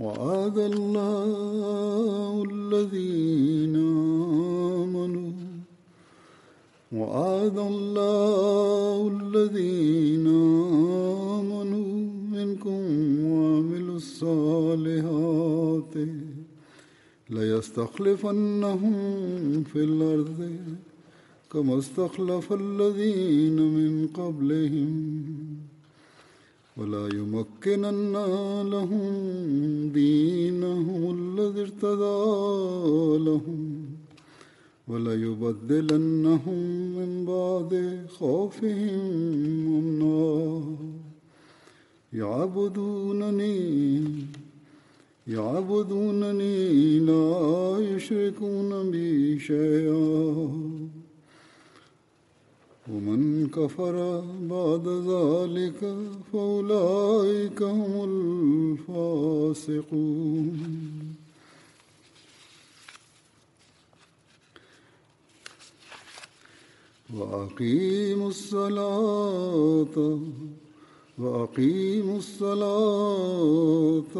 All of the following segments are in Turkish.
وعد الله الذين آمنوا وعد الله الذين آمنوا منكم وعملوا الصالحات ليستخلفنهم في الأرض كما استخلف الذين من قبلهم ولا يمكنن لهم دينهم الذي ارتضى لهم ولا يبدلنهم من بعد خوفهم أمنا. يعبدونني يعبدونني لا يشركون بي شيئا. ومن كفر بعد ذلك فأولئك هم الفاسقون. وأقيموا الصلاة وأقيموا الصلاة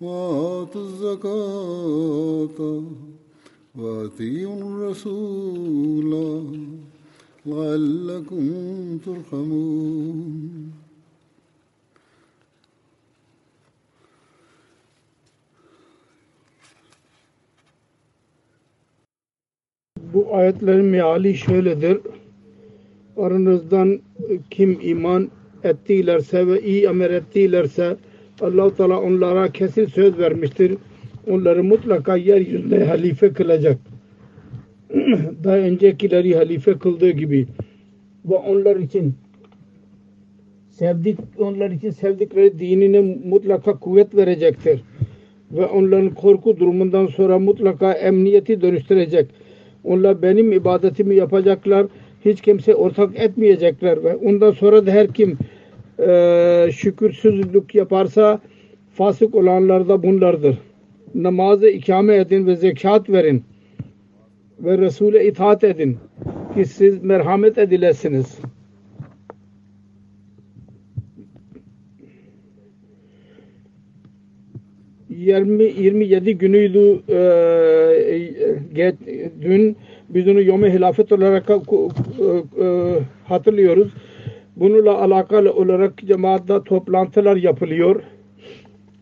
وآتوا الزكاة وأطيعوا الرسول. لعلكم ترحمون Bu ayetlerin meali şöyledir. Aranızdan kim iman ettilerse ve iyi amel ettilerse Allah-u Teala onlara kesin söz vermiştir. Onları mutlaka yeryüzünde halife kılacak. Daha öncekileri halife kıldığı gibi ve onlar için sevdik onlar için sevdikleri dinine mutlaka kuvvet verecektir. Ve onların korku durumundan sonra mutlaka emniyeti dönüştürecek. Onlar benim ibadetimi yapacaklar. Hiç kimse ortak etmeyecekler ve ondan sonra da her kim e, şükürsüzlük yaparsa fasık olanlar da bunlardır. Namazı ikame edin ve zekat verin ve Resul'e itaat edin ki siz merhamet edilesiniz. Yirmi, 27 günüydü e, get, dün biz onu yom hilafet olarak e, e, hatırlıyoruz. Bununla alakalı olarak cemaatta toplantılar yapılıyor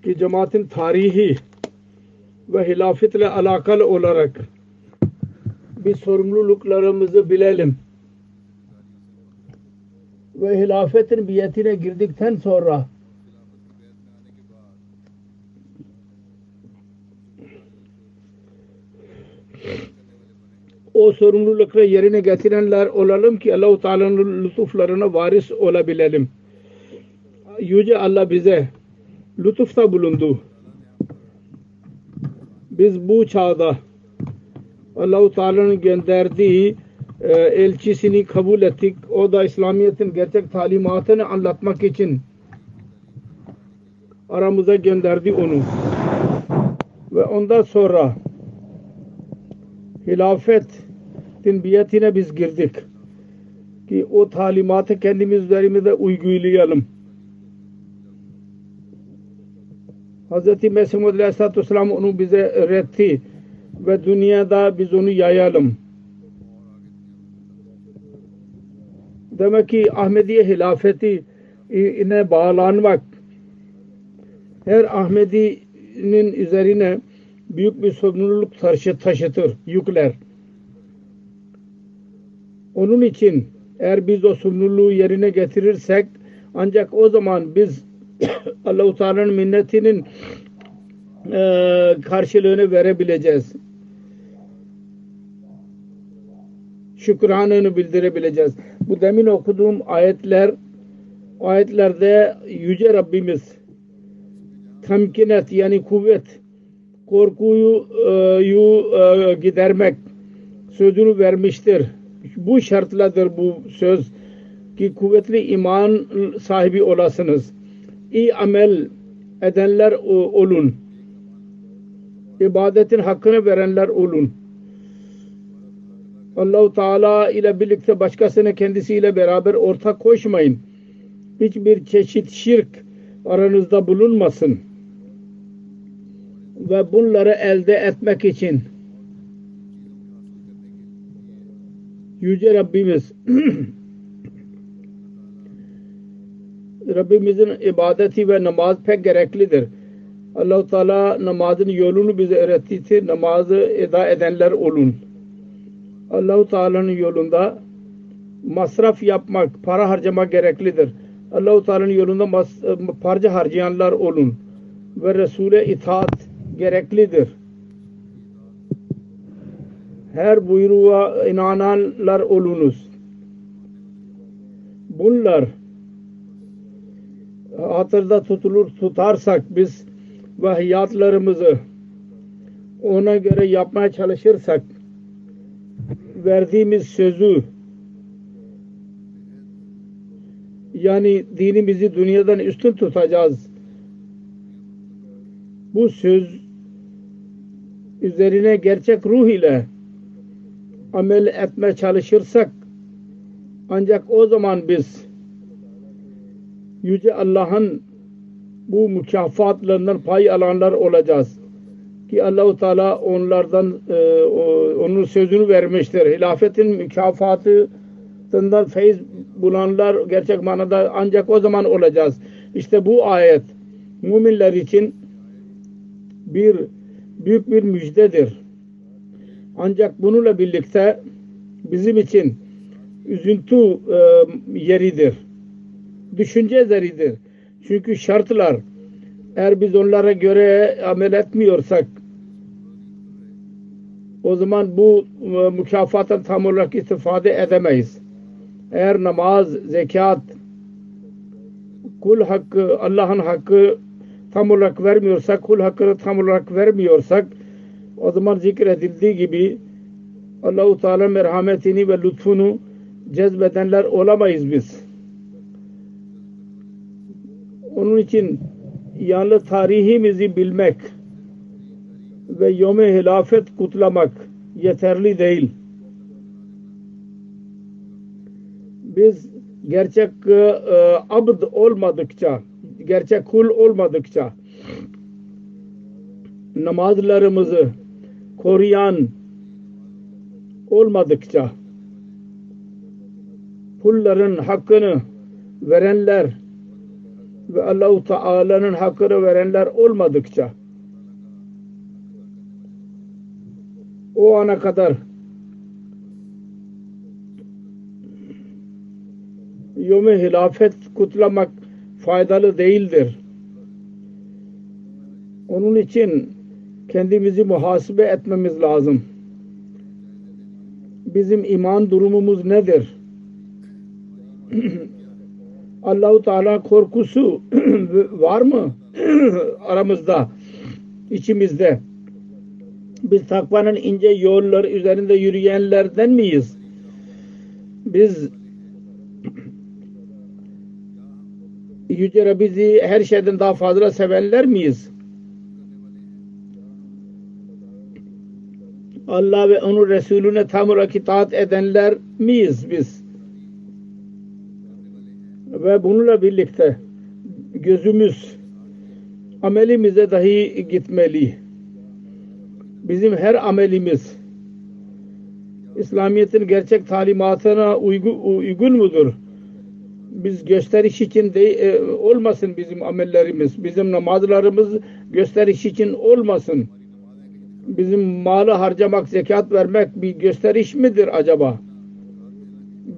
ki cemaatin tarihi ve hilafetle alakalı olarak biz sorumluluklarımızı bilelim. Ve hilafetin biyetine girdikten sonra o sorumlulukları yerine getirenler olalım ki Allah-u Teala'nın lütuflarına varis olabilelim. Yüce Allah bize lütufta bulundu. Biz bu çağda Allah-u Teala'nın gönderdiği e, elçisini kabul ettik. O da İslamiyet'in gerçek talimatını anlatmak için aramıza gönderdi onu. Ve ondan sonra hilafet biyetine biz girdik. Ki o talimatı kendimiz üzerimize uygulayalım. Hz. Mesih Muhammed Aleyhisselatü Vesselam onu bize öğretti ve dünyada biz onu yayalım. Demek ki Ahmediye hilafeti ine bağlanmak her Ahmedi'nin üzerine büyük bir sorumluluk taşı, taşıtır, yükler. Onun için eğer biz o sorumluluğu yerine getirirsek ancak o zaman biz Allah-u Teala'nın minnetinin e, karşılığını verebileceğiz. Şükranını bildirebileceğiz. Bu demin okuduğum ayetler ayetlerde Yüce Rabbimiz temkinet yani kuvvet korkuyu e, yu, e, gidermek sözünü vermiştir. Bu şartladır bu söz ki kuvvetli iman sahibi olasınız. İyi amel edenler olun. İbadetin hakkını verenler olun. Allahu Teala ile birlikte başkasını kendisiyle beraber ortak koşmayın. Hiçbir çeşit şirk aranızda bulunmasın. Ve bunları elde etmek için Yüce Rabbimiz Rabbimizin ibadeti ve namaz pek gereklidir. allah Teala namazın yolunu bize öğretti. Namazı eda edenler olun. Allah Teala'nın yolunda masraf yapmak, para harcamak gereklidir. Allah-u Teala'nın yolunda mas, parça harcayanlar olun. Ve Resul'e itaat gereklidir. Her buyruğa inananlar olunuz. Bunlar hatırda tutulur tutarsak biz ve hayatlarımızı ona göre yapmaya çalışırsak verdiğimiz sözü yani dinimizi dünyadan üstün tutacağız. Bu söz üzerine gerçek ruh ile amel etmeye çalışırsak ancak o zaman biz Yüce Allah'ın bu mükafatlarından pay alanlar olacağız. Ki Allahu Teala onlardan e, onun sözünü vermiştir. Hilafetin mükafatından feyiz bulanlar gerçek manada ancak o zaman olacağız. İşte bu ayet müminler için bir büyük bir müjdedir. Ancak bununla birlikte bizim için üzüntü e, yeridir. Düşünce yeridir. Çünkü şartlar eğer biz onlara göre amel etmiyorsak o zaman bu e, mükafattan tam olarak istifade edemeyiz. Eğer namaz, zekat, kul hakkı, Allah'ın hakkı tam olarak vermiyorsak, kul hakkını tam olarak vermiyorsak o zaman zikredildiği gibi Allah-u Teala merhametini ve lütfunu cezbedenler olamayız biz. Onun için yalnız tarihimizi bilmek ve yom-i hilafet kutlamak yeterli değil. Biz gerçek e, abd olmadıkça gerçek kul olmadıkça namazlarımızı koruyan olmadıkça kulların hakkını verenler ve Allahu Teala'nın hakkını verenler olmadıkça o ana kadar yom hilafet kutlamak faydalı değildir. Onun için kendimizi muhasebe etmemiz lazım. Bizim iman durumumuz nedir? Allahu Teala korkusu var mı aramızda, içimizde? Biz takvanın ince yolları üzerinde yürüyenlerden miyiz? Biz Yüce Rabbimizi her şeyden daha fazla sevenler miyiz? Allah ve onun Resulüne tam olarak itaat edenler miyiz biz? Ve bununla birlikte gözümüz amelimize dahi gitmeli. Bizim her amelimiz İslamiyet'in gerçek talimatına uygun, uygun mudur? Biz gösteriş için de, e, olmasın bizim amellerimiz, bizim namazlarımız gösteriş için olmasın. Bizim malı harcamak, zekat vermek bir gösteriş midir acaba?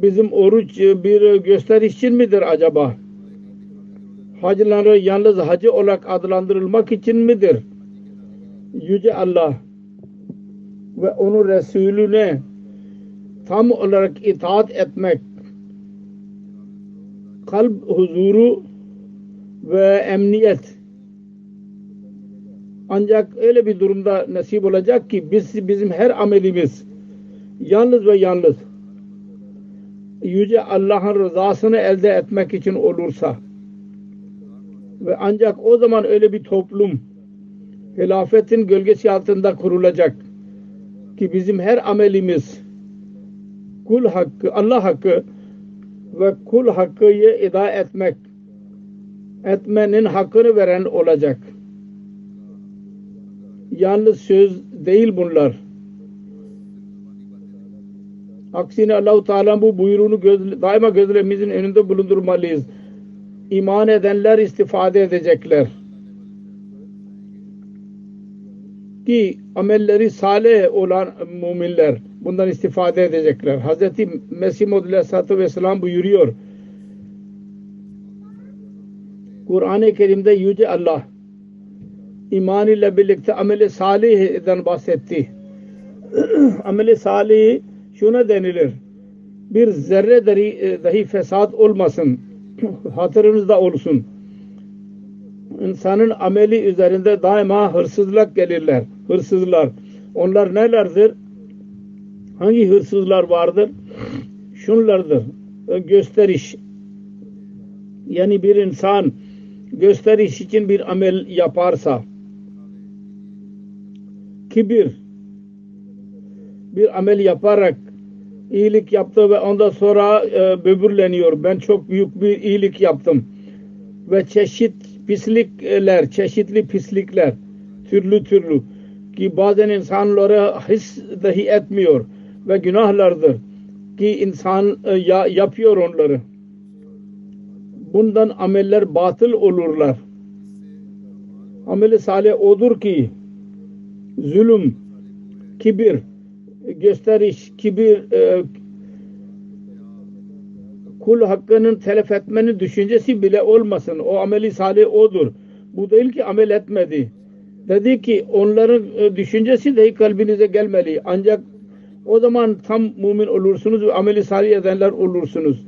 Bizim oruç bir gösteriş için midir acaba? Hacıları yalnız hacı olarak adlandırılmak için midir? Yüce Allah ve onun Resulüne tam olarak itaat etmek kalp huzuru ve emniyet. Ancak öyle bir durumda nasip olacak ki biz bizim her amelimiz yalnız ve yalnız Yüce Allah'ın rızasını elde etmek için olursa ve ancak o zaman öyle bir toplum hilafetin gölgesi altında kurulacak ki bizim her amelimiz kul hakkı, Allah hakkı ve kul hakkıyı eda etmek etmenin hakkını veren olacak. Yalnız söz değil bunlar. Aksine Allahu Teala bu buyruğunu göz, daima gözlerimizin önünde bulundurmalıyız. İman edenler istifade edecekler. Ki amelleri salih olan müminler bundan istifade edecekler. Hz. Mesih Maud Aleyhisselatü Vesselam buyuruyor. Kur'an-ı Kerim'de Yüce Allah iman ile birlikte ameli salihden bahsetti. ameli salih şuna denilir. Bir zerre dahi, e, dahi fesat olmasın. Hatırınızda olsun. İnsanın ameli üzerinde daima hırsızlık gelirler. Hırsızlar. Onlar nelerdir? Hangi hırsızlar vardır? Şunlardır. Gösteriş. Yani bir insan gösteriş için bir amel yaparsa kibir bir amel yaparak iyilik yaptı ve ondan sonra e, böbürleniyor. Ben çok büyük bir iyilik yaptım. Ve çeşit pislikler, çeşitli pislikler, türlü türlü ki bazen insanlara his dahi etmiyor ve günahlardır ki insan e, ya, yapıyor onları. Bundan ameller batıl olurlar. Ameli salih odur ki zulüm, kibir, gösteriş, kibir, e, kul hakkının telef etmenin düşüncesi bile olmasın. O ameli salih odur. Bu değil ki amel etmedi. Dedi ki onların e, düşüncesi de kalbinize gelmeli. Ancak o zaman tam mümin olursunuz ve ameli salih edenler olursunuz.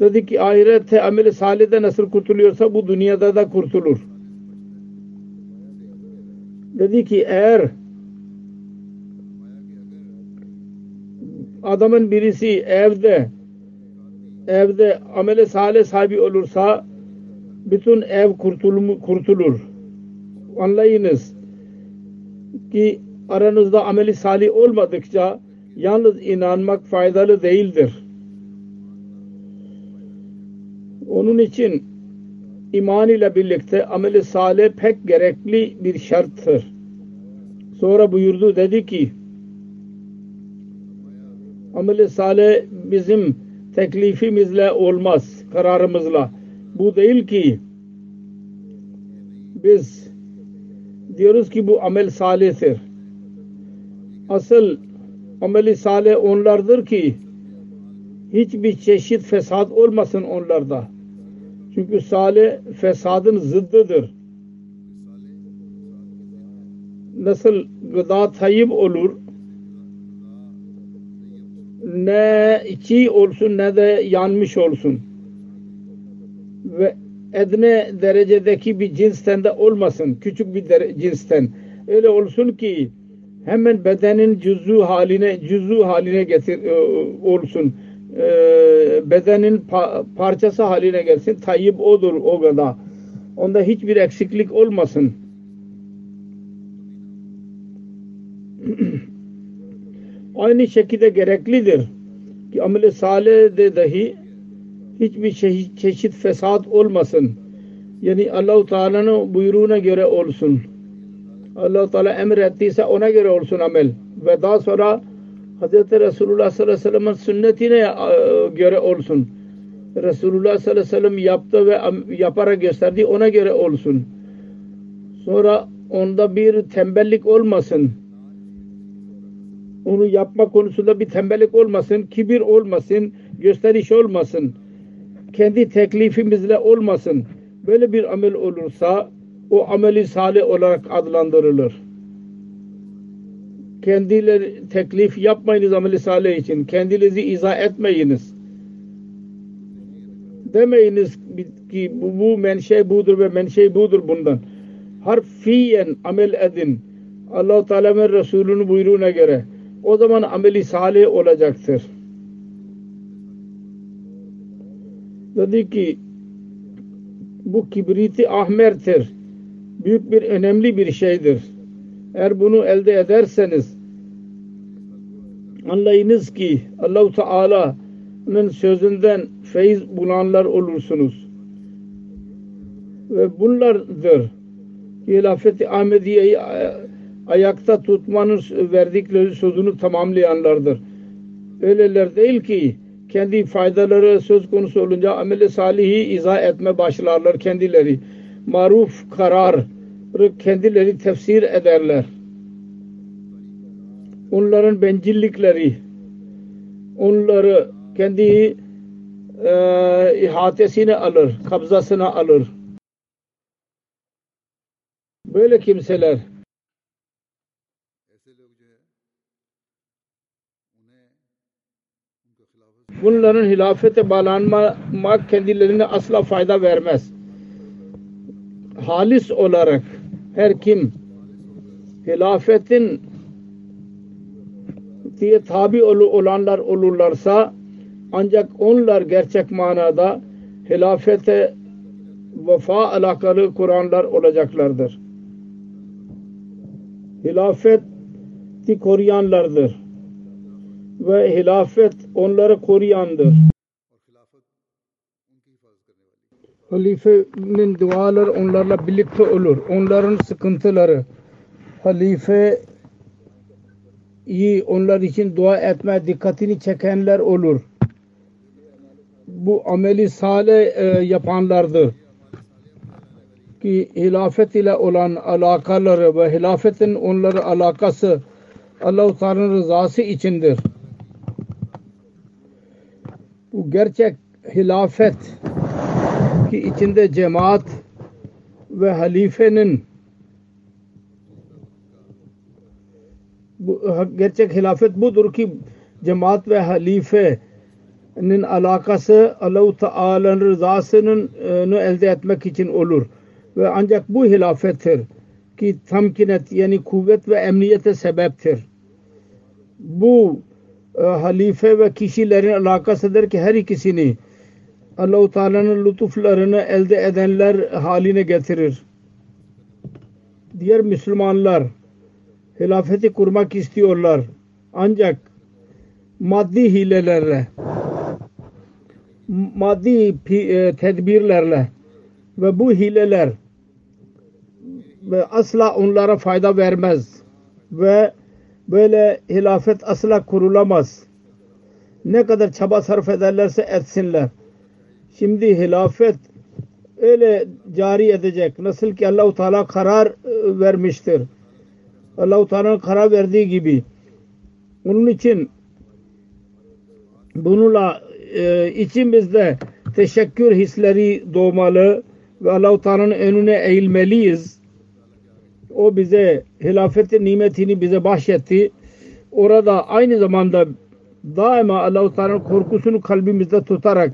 Dedi ki ahirette ameli salihde nasıl kurtuluyorsa bu dünyada da kurtulur. Dedi ki eğer adamın birisi evde evde amele salih sahibi olursa bütün ev kurtulur. Anlayınız ki aranızda ameli salih olmadıkça yalnız inanmak faydalı değildir. Onun için iman ile birlikte ameli salih pek gerekli bir şarttır. Sonra buyurdu dedi ki ameli salih bizim teklifimizle olmaz, kararımızla. Bu değil ki biz diyoruz ki bu amel salihtir. Asıl ameli salih onlardır ki hiçbir çeşit fesat olmasın onlarda. Çünkü salih fesadın zıddıdır. Nasıl gıda tayyip olur ne çiğ olsun ne de yanmış olsun. Ve edne derecedeki bir cinsten de olmasın. Küçük bir cinsten. Öyle olsun ki hemen bedenin cüzü haline cüzü haline getir e, olsun. E, bedenin pa, parçası haline gelsin. Tayyip odur o kadar. Onda hiçbir eksiklik olmasın. aynı şekilde gereklidir ki amel-i salihde dahi hiçbir şey, çeşit fesat olmasın. Yani Allahu Teala'nın buyruğuna göre olsun. Allah Teala emrettiyse ona göre olsun amel ve daha sonra Hz. Resulullah sallallahu aleyhi ve sellem'in sünnetine e, göre olsun. Resulullah sallallahu aleyhi ve sellem yaptı ve yaparak gösterdi ona göre olsun. Sonra onda bir tembellik olmasın. Onu yapma konusunda bir tembellik olmasın, kibir olmasın, gösteriş olmasın. Kendi teklifimizle olmasın. Böyle bir amel olursa o ameli salih olarak adlandırılır. Kendileri teklif yapmayınız ameli salih için. Kendinizi izah etmeyiniz. Demeyiniz ki bu, bu menşe budur ve menşe budur bundan. Harfiyen amel edin. Allah-u Teala ve Resulünün buyruğuna göre. O zaman ameli salih olacaktır. Dedi ki bu kibriti ahmertir. Büyük bir önemli bir şeydir. Eğer bunu elde ederseniz anlayınız ki Allah-u Teala'nın sözünden feyiz bulanlar olursunuz. Ve bunlardır hilafet-i Ahmediye'yi ayakta tutmanın verdikleri sözünü tamamlayanlardır. Öyleler değil ki kendi faydaları söz konusu olunca amel-i salihi izah etme başlarlar kendileri. Maruf karar kendileri tefsir ederler. Onların bencillikleri onları kendi e, ihatesine alır, kabzasına alır. Böyle kimseler bunların hilafete bağlanmak kendilerine asla fayda vermez. Halis olarak her kim hilafetin diye tabi olanlar olurlarsa ancak onlar gerçek manada hilafete vefa alakalı Kur'anlar olacaklardır. Hilafeti koruyanlardır. Ve hilafet onları koruyandır. Halifenin duaları onlarla birlikte olur. Onların sıkıntıları halife iyi onlar için dua etme dikkatini çekenler olur. Bu ameli salih e, yapanlardır. Ki hilafet ile olan alakaları ve hilafetin onları alakası Allah-u Teala'nın rızası içindir. Bu gerçek hilafet ki içinde cemaat ve halifenin bu, gerçek hilafet budur ki cemaat ve halifenin alakası Allah-u Teala'nın rızasının elde etmek için olur. Ve ancak bu hilafettir ki tamkinet yani kuvvet ve emniyete sebeptir. Bu e, halife ve kişilerin alakasıdır ki her ikisini Allah-u Teala'nın lütuflarını elde edenler haline getirir. Diğer Müslümanlar hilafeti kurmak istiyorlar. Ancak maddi hilelerle maddi e, tedbirlerle ve bu hileler asla onlara fayda vermez ve böyle hilafet asla kurulamaz. Ne kadar çaba sarf ederlerse etsinler. Şimdi hilafet öyle cari edecek. Nasıl ki Allahu Teala karar e, vermiştir. Allahu Teala'nın karar verdiği gibi. Onun için bununla e, içimizde teşekkür hisleri doğmalı ve Allah-u Teala'nın önüne eğilmeliyiz. O bize hilafetin nimetini bize bahşetti. Orada aynı zamanda daima Allah-u Teala'nın korkusunu kalbimizde tutarak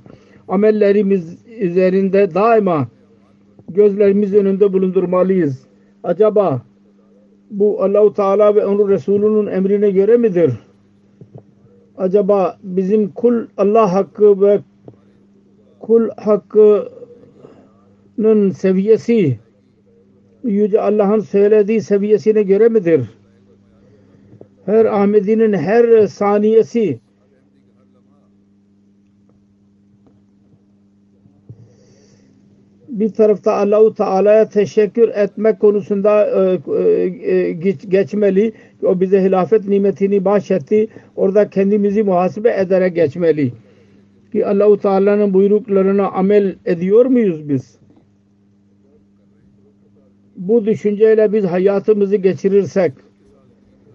amellerimiz üzerinde daima gözlerimiz önünde bulundurmalıyız. Acaba bu Allahu Teala ve onun Resulünün emrine göre midir? Acaba bizim kul Allah hakkı ve kul hakkının seviyesi Yüce Allah'ın söylediği seviyesine göre midir? her Ahmedi'nin her saniyesi bir tarafta Allahu Teala'ya teşekkür etmek konusunda e, e, geç, geçmeli. O bize hilafet nimetini bahşetti. Orada kendimizi muhasebe ederek geçmeli. Ki Allahu Teala'nın buyruklarına amel ediyor muyuz biz? Bu düşünceyle biz hayatımızı geçirirsek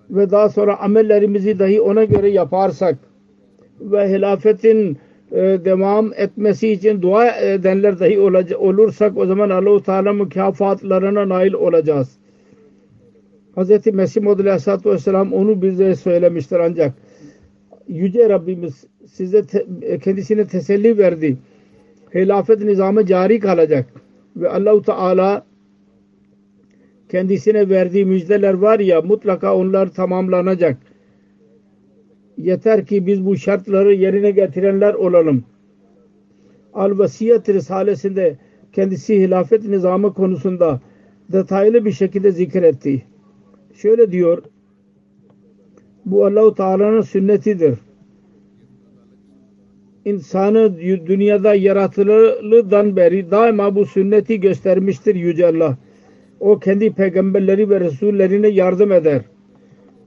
ve daha sonra amellerimizi dahi ona göre yaparsak ve hilafetin e, devam etmesi için dua edenler dahi olursak o zaman Allah-u Teala mükafatlarına nail olacağız. Hz. Mesih Maud Aleyhisselatü Vesselam onu bize söylemiştir ancak Yüce Rabbimiz size te, kendisine teselli verdi. Hilafet nizamı cari kalacak. Ve Allah-u Teala kendisine verdiği müjdeler var ya mutlaka onlar tamamlanacak. Yeter ki biz bu şartları yerine getirenler olalım. Al-Vasiyet Risalesinde kendisi hilafet nizamı konusunda detaylı bir şekilde zikretti. Şöyle diyor bu Allahu Teala'nın sünnetidir. İnsanı dünyada yaratılılıdan beri daima bu sünneti göstermiştir Yüce Allah. O kendi peygamberleri ve resullerine yardım eder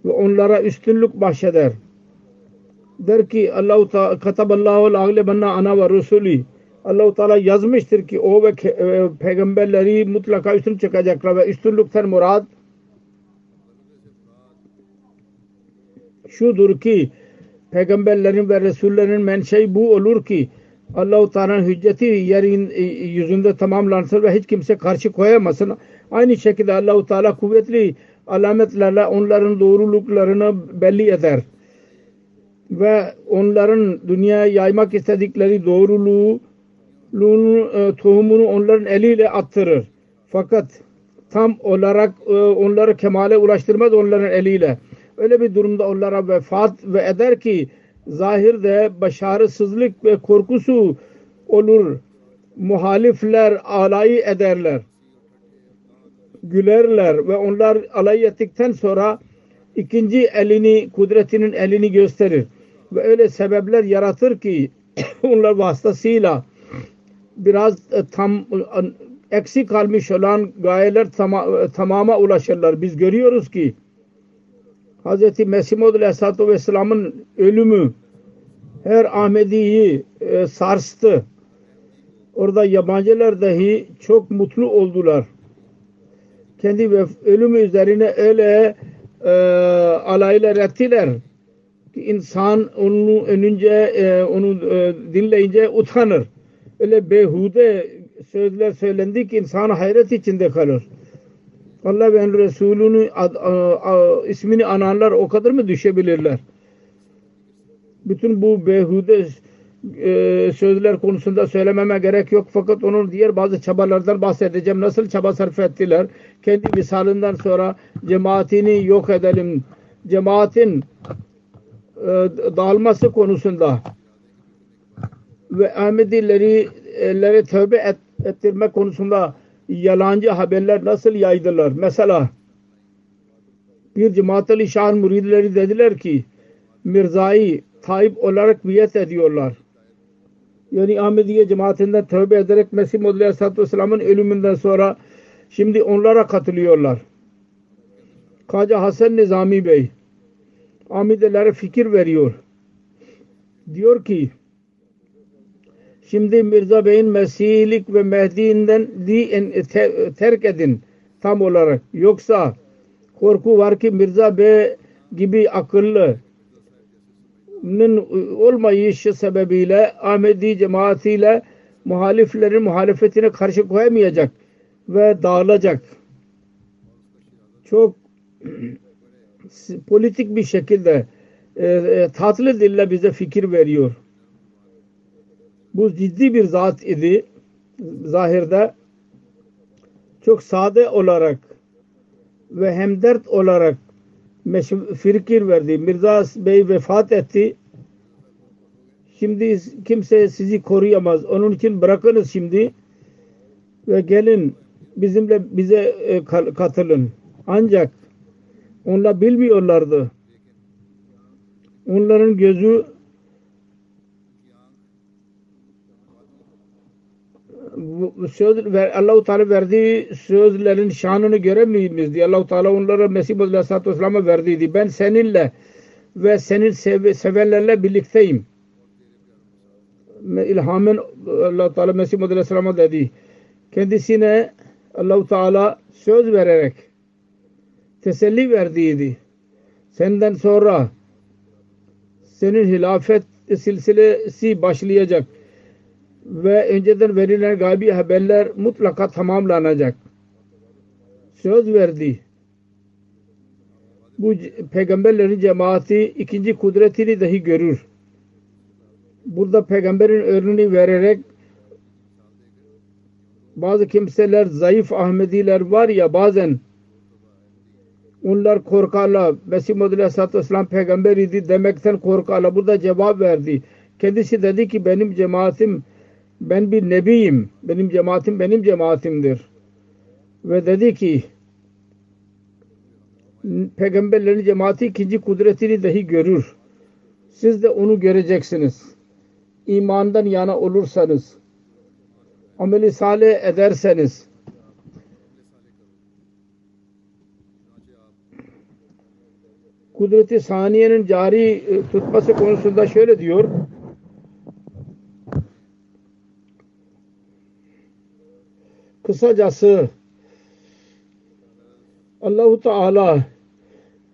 ve onlara üstünlük bahşeder der ki Allah-u Teala kataballahu aglebanna ana ve rusuli Allah-u Teala yazmıştır ki o ve e, peygamberleri mutlaka üstün çıkacaklar ve üstünlükten murad şudur ki peygamberlerin ve resullerin menşei bu olur ki Allah-u Teala'nın hücceti yerin e, yüzünde tamamlansın ve hiç kimse karşı koyamasın. Aynı şekilde Allah-u Teala kuvvetli alametlerle onların doğruluklarını belli eder ve onların dünyaya yaymak istedikleri doğruluğu e, tohumunu onların eliyle attırır. Fakat tam olarak e, onları kemale ulaştırmaz onların eliyle. Öyle bir durumda onlara vefat ve eder ki zahirde başarısızlık ve korkusu olur. Muhalifler alay ederler. Gülerler ve onlar alay ettikten sonra ikinci elini, kudretinin elini gösterir ve öyle sebepler yaratır ki onlar vasıtasıyla biraz e, tam eksik kalmış olan gayeler e, tamama ulaşırlar. Biz görüyoruz ki Hz. Mesih Maud Aleyhisselatü Vesselam'ın ölümü her Ahmedi'yi e, sarstı. Orada yabancılar dahi çok mutlu oldular. Kendi ölümü üzerine öyle e, alaylar ettiler insan onu önünce e, onu e, dinleyince utanır. Öyle behude sözler söylendi ki insan hayret içinde kalır. Allah ve Resulünü ad, a, a, ismini anarlar o kadar mı düşebilirler? Bütün bu behude e, sözler konusunda söylememe gerek yok. Fakat onun diğer bazı çabalardan bahsedeceğim. Nasıl çaba sarf ettiler? Kendi misalinden sonra cemaatini yok edelim. Cemaatin e, dağılması konusunda ve Ahmedilere tövbe et, ettirme konusunda yalancı haberler nasıl yaydılar? Mesela bir cemaat-ı şahın muridleri dediler ki Mirza'yı Tayyip olarak biyet ediyorlar. Yani Ahmediye cemaatinden tövbe ederek Mesih Muhammed Aleyhisselatü Vesselam'ın ölümünden sonra şimdi onlara katılıyorlar. Kaca Hasan Nizami Bey amidelere fikir veriyor. Diyor ki şimdi Mirza Bey'in Mesihlik ve Mehdi'nden terk edin tam olarak. Yoksa korku var ki Mirza Bey gibi akıllı olmayışı sebebiyle Ahmedi cemaatiyle muhaliflerin muhalefetine karşı koyamayacak ve dağılacak. Çok politik bir şekilde e, e, tatlı dille bize fikir veriyor. Bu ciddi bir zat idi. Zahirde çok sade olarak ve hemdert olarak fikir verdi. Mirza Bey vefat etti. Şimdi kimse sizi koruyamaz. Onun için bırakınız şimdi ve gelin bizimle bize e, katılın. Ancak onlar bilmiyorlardı. onların gözü söz ver, Allah-u Teala verdiği sözlerin şanını göremiyoruz diye Allah-u Teala onlara Mesih Aleyhisselatü Vesselam'a verdiydi. Ben seninle ve senin sev sevenlerle birlikteyim. İlhamın Allah-u Teala Mesih Aleyhisselam'a dedi. Kendisine Allah-u Teala söz vererek teselli verdiydi. Senden sonra senin hilafet silsilesi başlayacak ve önceden verilen gaybi haberler mutlaka tamamlanacak. Söz verdi. Bu peygamberlerin cemaati ikinci kudretini dahi görür. Burada peygamberin örneğini vererek bazı kimseler zayıf Ahmediler var ya bazen onlar korkarlar. Mesih Muhammed Aleyhisselatü Vesselam peygamber idi demekten korkarlar. Burada cevap verdi. Kendisi dedi ki benim cemaatim ben bir nebiyim. Benim cemaatim benim cemaatimdir. Ve dedi ki peygamberlerin cemaati ikinci kudretini dahi görür. Siz de onu göreceksiniz. İmandan yana olursanız ameli salih ederseniz kudreti saniyenin cari tutması konusunda şöyle diyor kısacası Allahu Teala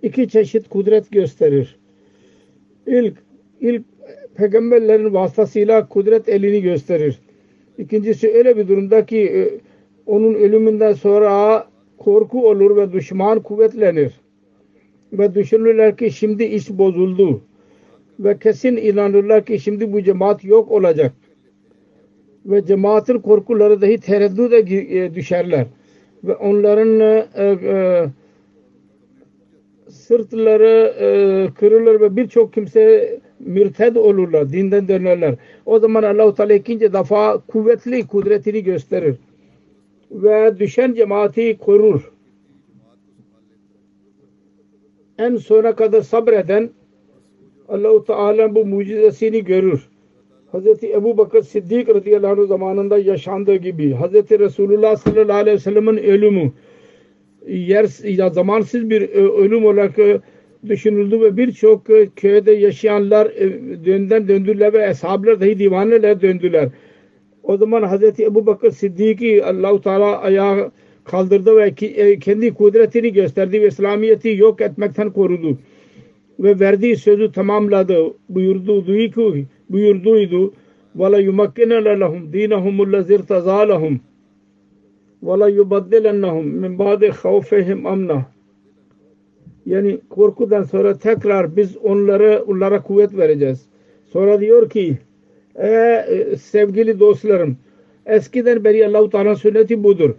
iki çeşit kudret gösterir. İlk ilk peygamberlerin vasıtasıyla kudret elini gösterir. İkincisi öyle bir durumda ki e, onun ölümünden sonra korku olur ve düşman kuvvetlenir. Ve düşünürler ki şimdi iş bozuldu. Ve kesin inanırlar ki şimdi bu cemaat yok olacak ve cemaatin korkuları dahi tereddüde e, düşerler. Ve onların e, e, sırtları e, kırılır ve birçok kimse mürted olurlar, dinden dönerler. O zaman Allah-u Teala ikinci defa kuvvetli kudretini gösterir. Ve düşen cemaati korur. En sona kadar sabreden Allah-u Teala bu mucizesini görür. Hz. Ebu Bakır Siddik radıyallahu anh zamanında yaşandığı gibi Hz. Resulullah sallallahu aleyhi ve sellem'in ölümü yer, ya zamansız bir e, ölüm olarak e, düşünüldü ve birçok e, köyde yaşayanlar dönden döndüler ve eshablar dahi divaneler döndüler. O zaman Hz. Ebu Bakır Siddiq'i Allah-u Teala ayağa kaldırdı ve kendi kudretini gösterdi ve İslamiyet'i yok etmekten korudu. Ve verdiği sözü tamamladı. Buyurdu ki buyurduydu. وَلَا يُمَكِّنَ لَهُمْ دِينَهُمُ الَّذِي ارْتَزَى لَهُمْ وَلَا يُبَدِّلَنَّهُمْ مِنْ بَعْدِ خَوْفِهِمْ أَمْنَهُ Yani korkudan sonra tekrar biz onlara onlara kuvvet vereceğiz. Sonra diyor ki e, sevgili dostlarım eskiden beri Allah-u Teala sünneti budur.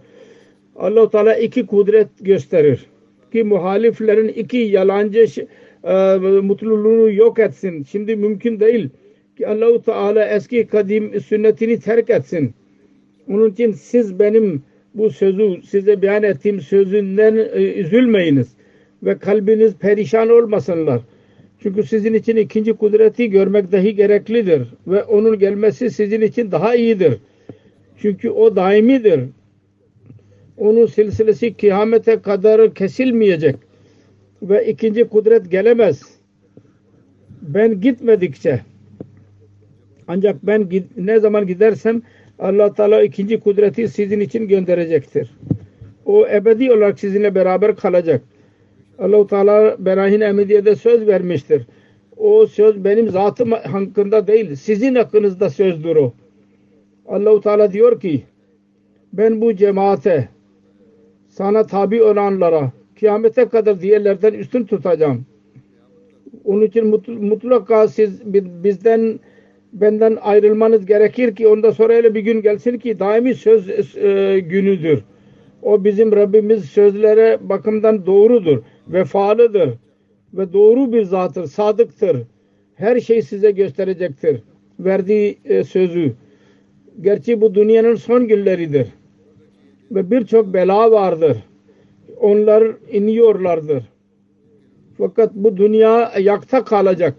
Allah-u Teala iki kudret gösterir. Ki muhaliflerin iki yalancı e, mutluluğunu yok etsin. Şimdi mümkün değil ki Allahu Teala eski kadim sünnetini terk etsin. Onun için siz benim bu sözü size beyan ettiğim sözünden e, üzülmeyiniz ve kalbiniz perişan olmasınlar. Çünkü sizin için ikinci kudreti görmek dahi gereklidir ve onun gelmesi sizin için daha iyidir. Çünkü o daimidir. Onun silsilesi kıyamete kadar kesilmeyecek ve ikinci kudret gelemez. Ben gitmedikçe ancak ben ne zaman gidersem allah Teala ikinci kudreti sizin için gönderecektir. O ebedi olarak sizinle beraber kalacak. allah Teala Berahin Ahmediye'de söz vermiştir. O söz benim zatım hakkında değil, sizin hakkınızda sözdür o. allah Teala diyor ki, ben bu cemaate, sana tabi olanlara, kıyamete kadar diğerlerden üstün tutacağım. Onun için mutlaka siz bizden benden ayrılmanız gerekir ki ondan sonra öyle bir gün gelsin ki daimi söz e, günüdür. O bizim Rabbimiz sözlere bakımdan doğrudur, vefalıdır ve doğru bir zattır, sadıktır. Her şey size gösterecektir. Verdiği e, sözü. Gerçi bu dünyanın son günleridir. Ve birçok bela vardır. Onlar iniyorlardır. Fakat bu dünya ayakta kalacak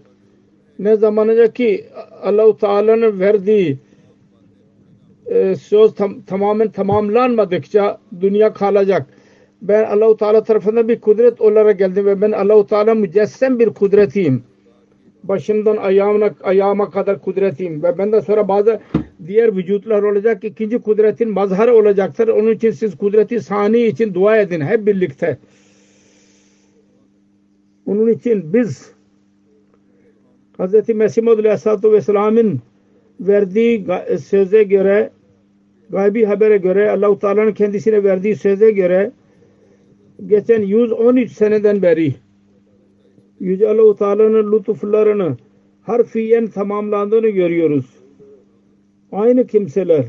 ne zamanca ki Allahu Teala'nın verdiği e, söz tam, tamamen tamamlanmadıkça dünya kalacak. Ben Allahu Teala tarafından bir kudret olarak geldim ve ben Allahu Teala mücessem bir kudretiyim. Başımdan ayağıma, ayağıma kadar kudretiyim ve benden sonra bazı diğer vücutlar olacak. ikinci kudretin mazharı olacaktır. Onun için siz kudreti sani için dua edin hep birlikte. Onun için biz Hz. Mesih Maud Aleyhisselatü Vesselam'ın verdiği söze göre gaybi habere göre Allah-u Teala'nın kendisine verdiği söze göre geçen 113 seneden beri Yüce Allah-u Teala'nın lütuflarını harfiyen tamamlandığını görüyoruz. Aynı kimseler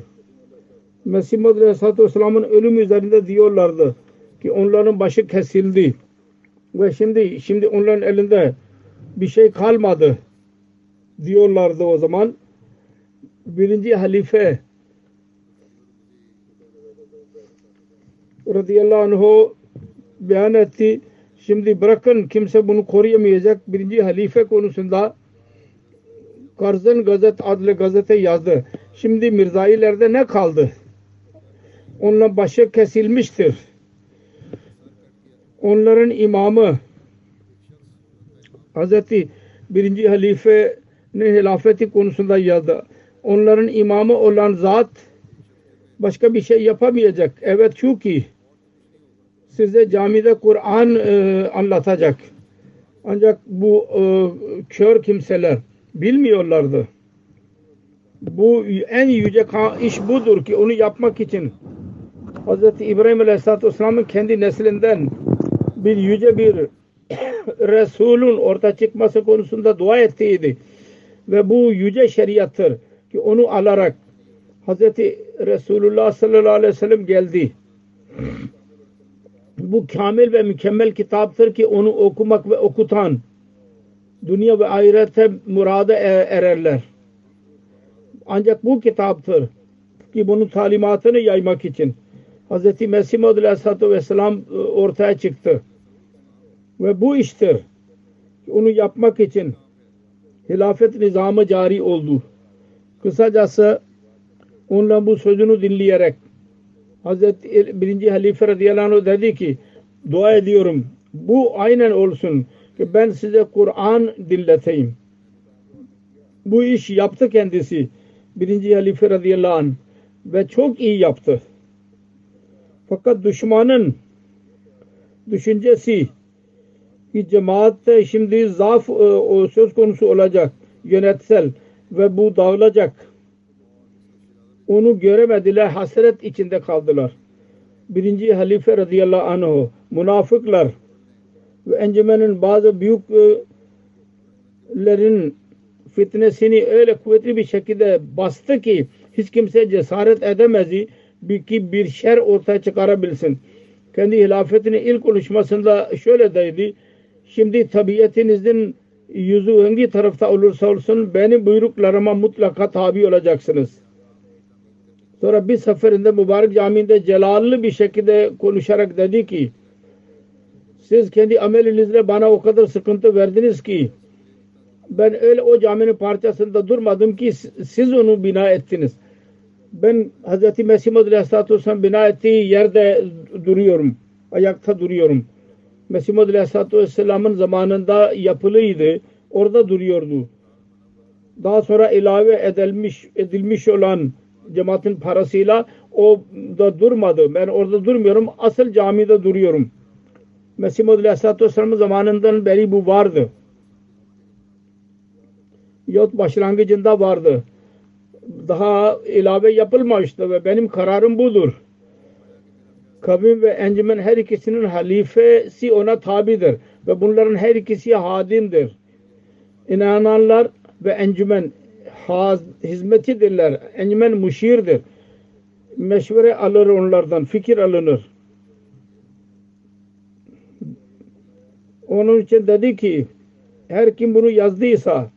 Mesih Muhammed Aleyhisselatü Vesselam'ın ölüm üzerinde diyorlardı ki onların başı kesildi. Ve şimdi şimdi onların elinde bir şey kalmadı diyorlardı o zaman. Birinci halife radıyallahu anh beyan etti. Şimdi bırakın kimse bunu koruyamayacak. Birinci halife konusunda Karzın Gazet adlı gazete yazdı. Şimdi Mirzailerde ne kaldı? Onunla başı kesilmiştir. Onların imamı Hazreti birinci halifenin hilafeti konusunda yazdı. Onların imamı olan zat başka bir şey yapamayacak. Evet çünkü size camide Kur'an e, anlatacak. Ancak bu e, kör kimseler bilmiyorlardı. Bu en yüce iş budur ki onu yapmak için Hz. İbrahim Aleyhisselatü Vesselam'ın kendi neslinden bir yüce bir Resul'ün orta çıkması konusunda dua ettiydi. Ve bu yüce şeriattır ki onu alarak Hz. Resulullah sallallahu aleyhi ve sellem geldi. Bu kamil ve mükemmel kitaptır ki onu okumak ve okutan dünya ve ahirete murada e, ererler. Ancak bu kitaptır ki bunun talimatını yaymak için Hz. Mesih Maud Aleyhisselatü Vesselam e, ortaya çıktı. Ve bu iştir. Onu yapmak için hilafet nizamı cari oldu. Kısacası onunla bu sözünü dinleyerek Hazreti birinci halife radıyallahu anh dedi ki dua ediyorum bu aynen olsun ki ben size Kur'an dinleteyim. Bu iş yaptı kendisi. Birinci halife radıyallahu anh ve çok iyi yaptı. Fakat düşmanın düşüncesi ki cemaatte şimdi zaaf e, söz konusu olacak yönetsel ve bu dağılacak. Onu göremediler, hasret içinde kaldılar. Birinci halife radıyallahu anh münafıklar ve encümenin bazı büyüklerin fitnesini öyle kuvvetli bir şekilde bastı ki hiç kimse cesaret edemezdi ki bir şer ortaya çıkarabilsin. Kendi hilafetinin ilk konuşmasında şöyle dedi. Şimdi tabiatinizin yüzü hangi tarafta olursa olsun benim buyruklarıma mutlaka tabi olacaksınız. Sonra bir seferinde mübarek caminde celallı bir şekilde konuşarak dedi ki siz kendi amelinizle bana o kadar sıkıntı verdiniz ki ben öyle o caminin parçasında durmadım ki siz onu bina ettiniz. Ben Hz. Mesih Aleyhisselatü Vesselam bina ettiği yerde duruyorum. Ayakta duruyorum. Mesih Aleyhisselatü Vesselam'ın zamanında yapılıydı. Orada duruyordu. Daha sonra ilave edilmiş, edilmiş olan cemaatin parasıyla o da durmadı. Ben orada durmuyorum. Asıl camide duruyorum. Mesih Muhammed Aleyhisselatü Vesselam'ın zamanından beri bu vardı. Yahut başlangıcında vardı. Daha ilave yapılmamıştı ve benim kararım budur. Kavim ve encümen her ikisinin halifesi ona tabidir ve bunların her ikisi hadimdir. İnananlar ve encümen hizmetidirler. Encümen müşirdir. Meşvere alır onlardan, fikir alınır. Onun için dedi ki her kim bunu yazdıysa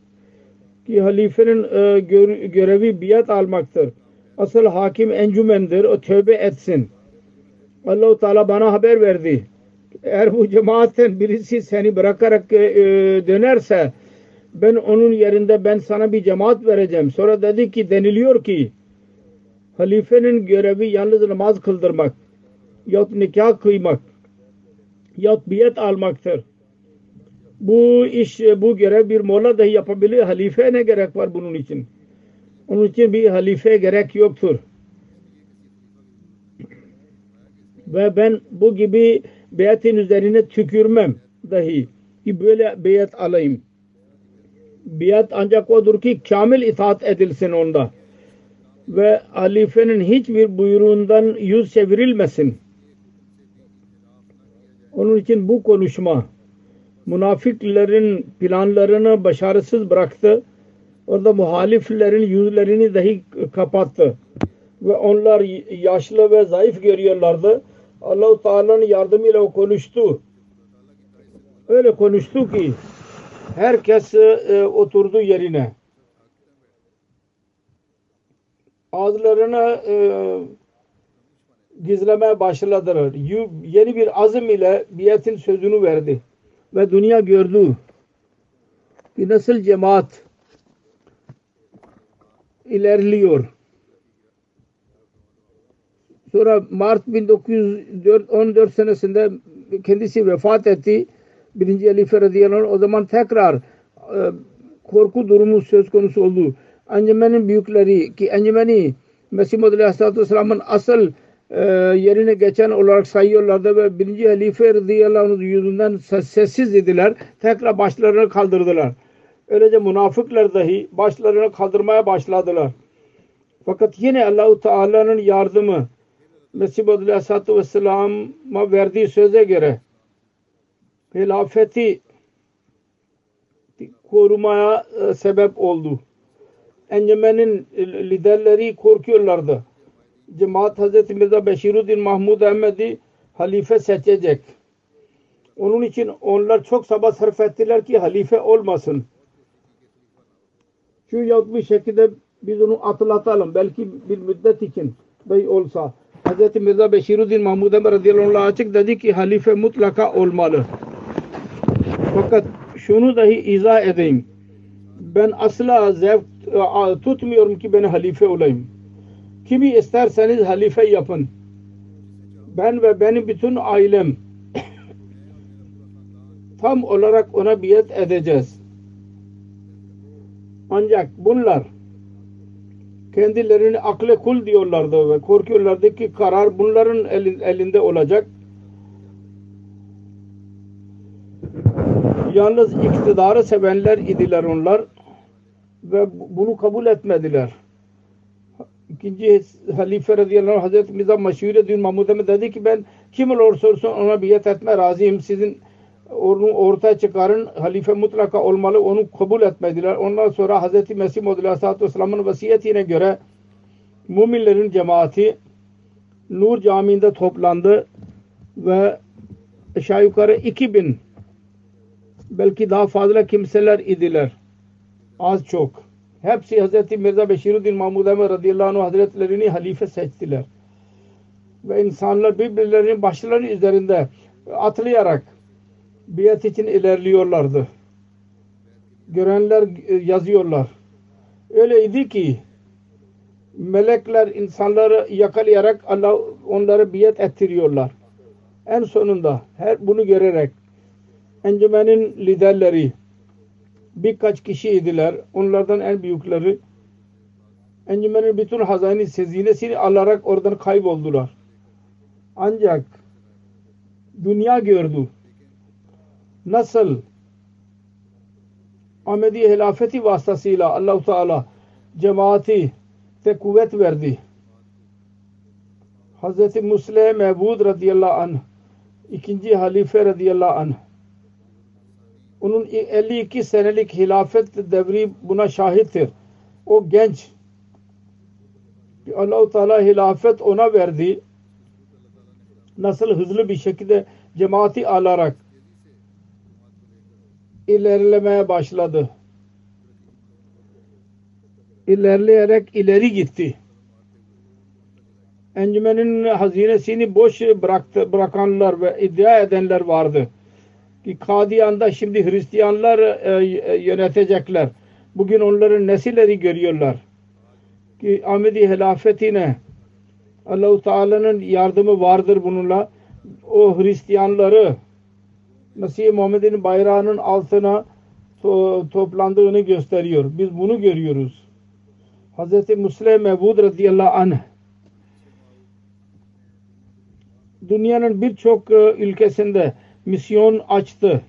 ki halifenin e, görevi biat almaktır. Asıl hakim encümendir. O tövbe etsin. Allahu Teala bana haber verdi. Eğer bu cemaatten birisi seni bırakarak e, e, dönerse ben onun yerinde ben sana bir cemaat vereceğim. Sonra dedi ki deniliyor ki halifenin görevi yalnız namaz kıldırmak yahut nikah kıymak yahut biyet almaktır. Bu iş, bu görev bir mola dahi yapabilir. Halife ne gerek var bunun için? Onun için bir halife gerek yoktur. Ve ben bu gibi biyetin üzerine tükürmem dahi. Ki böyle biyet alayım. Biyet ancak odur ki kamil itaat edilsin onda. Ve halifenin hiçbir buyruğundan yüz çevirilmesin. Onun için bu konuşma münafıkların planlarını başarısız bıraktı. Orada muhaliflerin yüzlerini dahi kapattı. Ve onlar yaşlı ve zayıf görüyorlardı. Allah-u Teala'nın yardımıyla o konuştu. Öyle konuştu ki herkes e, oturdu yerine. Ağızlarına e, gizlemeye başladılar. Yeni bir azim ile biyetin sözünü verdi. Ve dünya gördü ki nasıl cemaat ilerliyor. Sonra Mart 1914 senesinde kendisi vefat etti. Birinci Halife radıyallahu o zaman tekrar e, korku durumu söz konusu oldu. Ancemenin büyükleri ki Ancemeni Mesih Muhammed Aleyhisselatü Vesselam'ın asıl e, yerine geçen olarak sayıyorlardı ve birinci halife radıyallahu anh yüzünden sessiz idiler. Tekrar başlarını kaldırdılar. Öylece münafıklar dahi başlarını kaldırmaya başladılar. Fakat yine Allahu Teala'nın yardımı Mesih Aleyhisselatü Vesselam'a verdiği söze göre hilafeti korumaya e, sebep oldu. Encemenin liderleri korkuyorlardı. Cemaat Hazreti Mirza Beşiruddin Mahmud Ahmed'i halife seçecek. Onun için onlar çok sabah sarf ettiler ki halife olmasın. Şu yahut bir şekilde biz onu atlatalım. Belki bir müddet için bey olsa. Hz. Mirza Beşiruddin Mahmud Ahmed radıyallahu anh açık dedi ki halife mutlaka olmalı. Fakat şunu dahi izah edeyim. Ben asla zevk tutmuyorum ki ben halife olayım. Kimi isterseniz halife yapın. Ben ve benim bütün ailem tam olarak ona biyet edeceğiz. Ancak bunlar kendilerini akle kul diyorlardı ve korkuyorlardı ki karar bunların elinde olacak. Yalnız iktidarı sevenler idiler onlar ve bunu kabul etmediler. İkinci halife radıyallahu anh Hazreti Mirza Meşhur Din Mahmud dedi ki ben kim olursa olsun ona biyet etme razıyım. Sizin onu ortaya çıkarın halife mutlaka olmalı onu kabul etmediler. Ondan sonra Hazreti Mesih Muhammed Aleyhisselatü Vesselam'ın vasiyetine göre müminlerin cemaati Nur Camii'nde toplandı ve aşağı yukarı 2000 belki daha fazla kimseler idiler. Az çok. Hepsi Hz. Mirza Beşiruddin Mahmud Ahmet radıyallahu anh hazretlerini halife seçtiler. Ve insanlar birbirlerinin başlarının üzerinde atlayarak biat için ilerliyorlardı. Görenler yazıyorlar. Öyleydi ki melekler insanları yakalayarak Allah onları biat ettiriyorlar. En sonunda her bunu görerek encümenin liderleri birkaç kişiydiler. Onlardan en büyükleri encümenin bütün hazani sezinesini alarak oradan kayboldular. Ancak dünya gördü. Nasıl Ahmedi hilafeti vasıtasıyla Allah-u Teala cemaati te kuvvet verdi. Hz. Musleh Mehbud radıyallahu anh ikinci halife radıyallahu anh onun 52 senelik hilafet devri buna şahittir. O genç Allah-u Teala hilafet ona verdi. Nasıl hızlı bir şekilde cemaati alarak ilerlemeye başladı. İlerleyerek ileri gitti. Encümenin hazinesini boş bıraktı, bırakanlar ve iddia edenler vardı ki Kadiyan'da şimdi Hristiyanlar e, yönetecekler. Bugün onların nesilleri görüyorlar. Ki Ahmedi hilafetine Allahu Teala'nın yardımı vardır bununla. O Hristiyanları Mesih Muhammed'in bayrağının altına to toplandığını gösteriyor. Biz bunu görüyoruz. Hz. Musleh Mevud radıyallahu anh dünyanın birçok e, ülkesinde misyon açtı.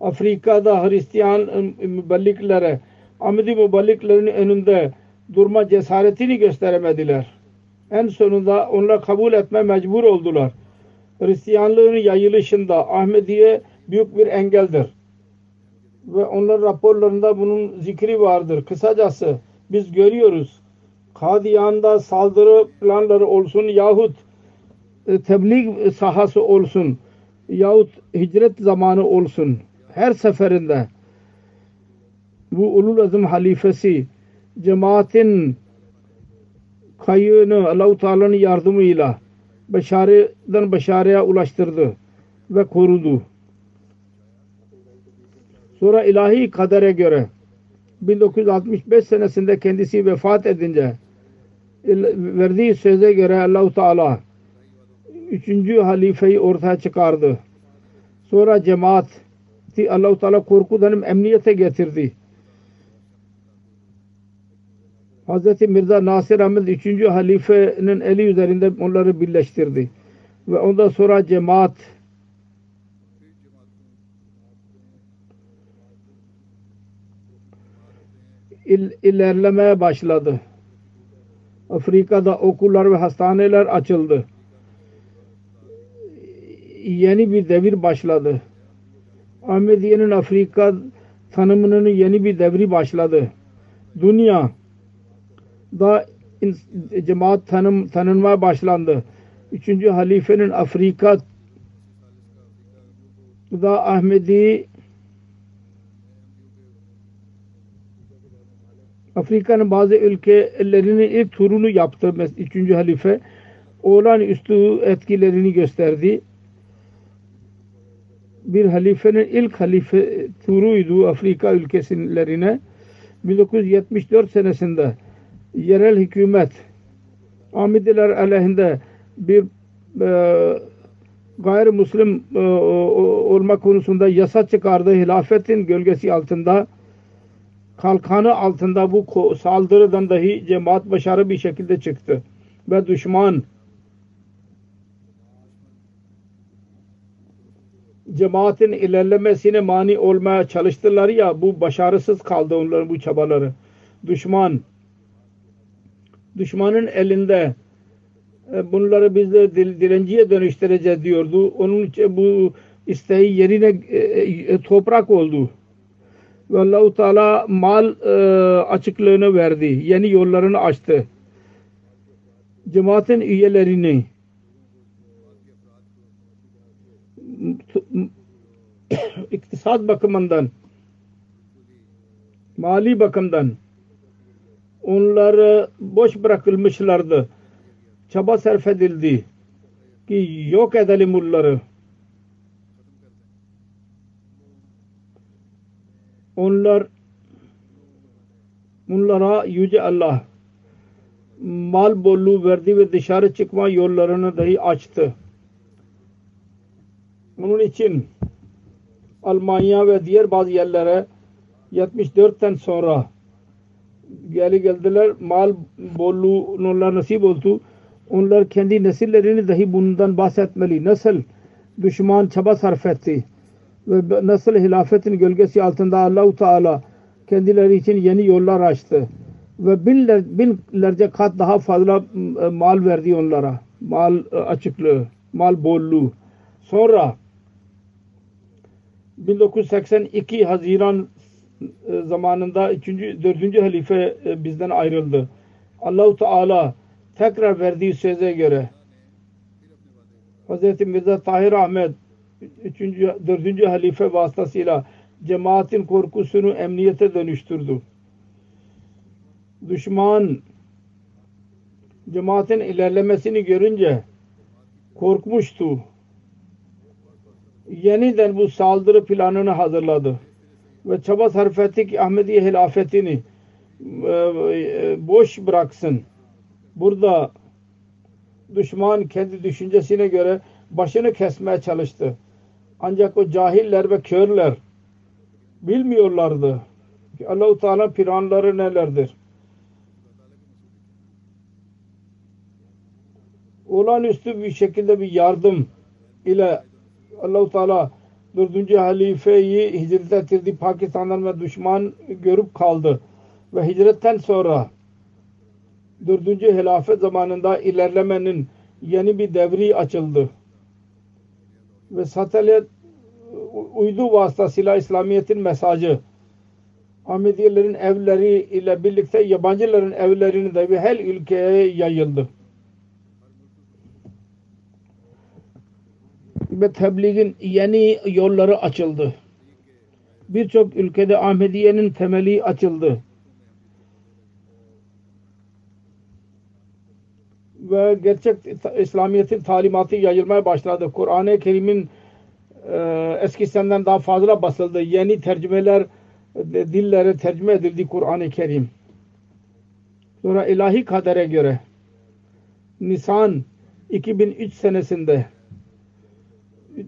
Afrika'da Hristiyan e, mübelliklere, Ahmedi mübelliklerin önünde durma cesaretini gösteremediler. En sonunda onlar kabul etme mecbur oldular. Hristiyanlığın yayılışında Ahmediye büyük bir engeldir. Ve onların raporlarında bunun zikri vardır. Kısacası biz görüyoruz. Kadiyan'da saldırı planları olsun yahut e, tebliğ sahası olsun yahut hicret zamanı olsun her seferinde bu ulul azim halifesi cemaatin kayığını Allah-u Teala'nın yardımıyla başarıdan başarıya ulaştırdı ve korudu. Sonra ilahi kadere göre 1965 senesinde kendisi vefat edince verdiği söze göre Allah-u Teala üçüncü halifeyi ortaya çıkardı. Sonra cemaat Allah-u Teala korkudan emniyete getirdi. Hz. Mirza Nasir Ahmet 3. halifenin eli üzerinde onları birleştirdi. Ve ondan sonra cemaat il, ilerlemeye başladı. Afrika'da okullar ve hastaneler açıldı. Yeni bir devir başladı. Ahmediye'nin Afrika tanımının yeni bir devri başladı. Dünya da cemaat tanım, tanınmaya başlandı. Üçüncü halifenin Afrika da Ahmedi Afrika'nın bazı ülkelerinin ilk turunu yaptı. Üçüncü halife olan üstü etkilerini gösterdi. Bir halifenin ilk halife turuydu Afrika ülkelerine. 1974 senesinde yerel hükümet Ahmediler aleyhinde bir e, gayrimüslim e, olma konusunda yasa çıkardı. Hilafetin gölgesi altında kalkanı altında bu saldırıdan dahi cemaat başarı bir şekilde çıktı. Ve düşman cemaatin ilerlemesine mani olmaya çalıştılar ya bu başarısız kaldı onların bu çabaları. Düşman düşmanın elinde e, bunları biz de dil, dilenciye dönüştüreceğiz diyordu. Onun için bu isteği yerine e, e, toprak oldu. Ve Allah-u Teala mal açıklığını verdi. Yeni yollarını açtı. Cemaatin üyelerini iktisat bakımından mali bakımdan onları boş bırakılmışlardı. Çaba sarf edildi ki yok edelim bunları. Onlar bunlara Yüce Allah mal bolluğu verdi ve dışarı çıkma yollarını dahi açtı. Onun için Almanya ve diğer bazı yerlere 74'ten sonra geri geldiler. Mal bolluğu onlara nasip oldu. Onlar kendi nesillerini dahi bundan bahsetmeli. Nasıl düşman çaba sarf etti ve nasıl hilafetin gölgesi altında Allahu Teala kendileri için yeni yollar açtı ve binler, binlerce kat daha fazla mal verdi onlara. Mal e, açıklığı, mal bolluğu. Sonra 1982 Haziran zamanında 3. 4. halife bizden ayrıldı. Allahu Teala tekrar verdiği söze göre Hz. Mirza Tahir Ahmet 3. 4. halife vasıtasıyla cemaatin korkusunu emniyete dönüştürdü. Düşman cemaatin ilerlemesini görünce korkmuştu. yeniden bu saldırı planını hazırladı. Ve çaba sarf etti ki Ahmediye hilafetini e, e, boş bıraksın. Burada düşman kendi düşüncesine göre başını kesmeye çalıştı. Ancak o cahiller ve körler bilmiyorlardı ki Allah-u Teala planları nelerdir. Olağanüstü bir şekilde bir yardım ile Allah-u Teala dördüncü halifeyi hicret ettirdi. Pakistan'dan ve düşman görüp kaldı. Ve hicretten sonra dördüncü hilafet zamanında ilerlemenin yeni bir devri açıldı. Ve satelit uydu vasıtasıyla İslamiyet'in mesajı Ahmediyelerin evleri ile birlikte yabancıların evlerini de bir her ülkeye yayıldı. Ve tebliğin yeni yolları açıldı. Birçok ülkede Ahmediye'nin temeli açıldı. Ve gerçek İslamiyet'in talimatı yayılmaya başladı. Kur'an-ı Kerim'in e, eskisinden daha fazla basıldı. Yeni tercümeler dillere tercüme edildi Kur'an-ı Kerim. Sonra ilahi kadere göre Nisan 2003 senesinde